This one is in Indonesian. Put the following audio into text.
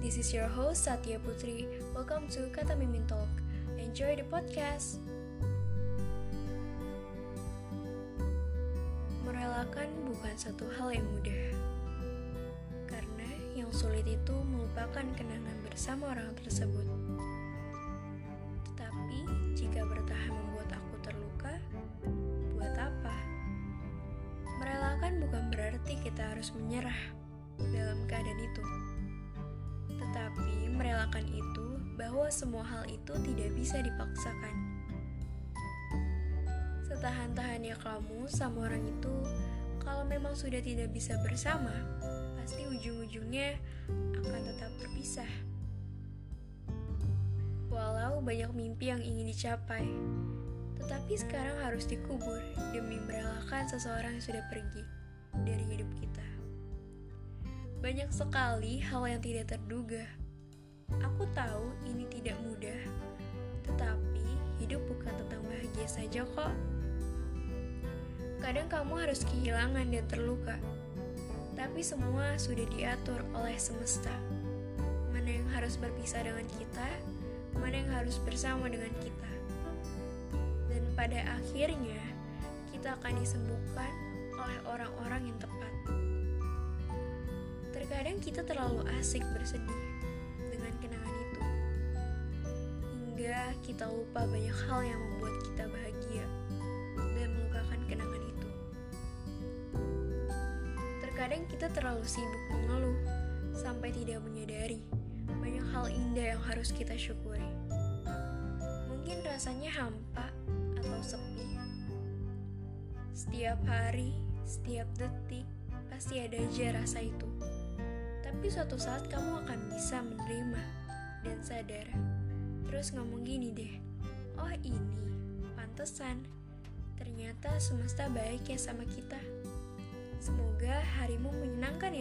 this is your host Satya Putri. Welcome to Kata Mimin Talk. Enjoy the podcast. Merelakan bukan satu hal yang mudah. Karena yang sulit itu melupakan kenangan bersama orang tersebut. Tetapi jika bertahan membuat aku terluka, buat apa? Merelakan bukan berarti kita harus menyerah dalam keadaan itu. Tetapi merelakan itu bahwa semua hal itu tidak bisa dipaksakan. Setahan-tahannya kamu sama orang itu, kalau memang sudah tidak bisa bersama, pasti ujung-ujungnya akan tetap berpisah. Walau banyak mimpi yang ingin dicapai, tetapi sekarang harus dikubur demi merelakan seseorang yang sudah pergi dari hidup kita. Banyak sekali hal yang tidak terduga. Aku tahu ini tidak mudah, tetapi hidup bukan tentang bahagia saja kok. Kadang kamu harus kehilangan dan terluka, tapi semua sudah diatur oleh semesta. Mana yang harus berpisah dengan kita, mana yang harus bersama dengan kita. Dan pada akhirnya, kita akan disembuhkan kita terlalu asik bersedih dengan kenangan itu, hingga kita lupa banyak hal yang membuat kita bahagia dan melupakan kenangan itu. Terkadang kita terlalu sibuk mengeluh sampai tidak menyadari banyak hal indah yang harus kita syukuri. Mungkin rasanya hampa atau sepi. Setiap hari, setiap detik, pasti ada aja rasa itu. Tapi suatu saat kamu akan bisa menerima dan sadar. Terus ngomong gini deh, oh ini pantesan. Ternyata semesta baik ya sama kita. Semoga harimu menyenangkan.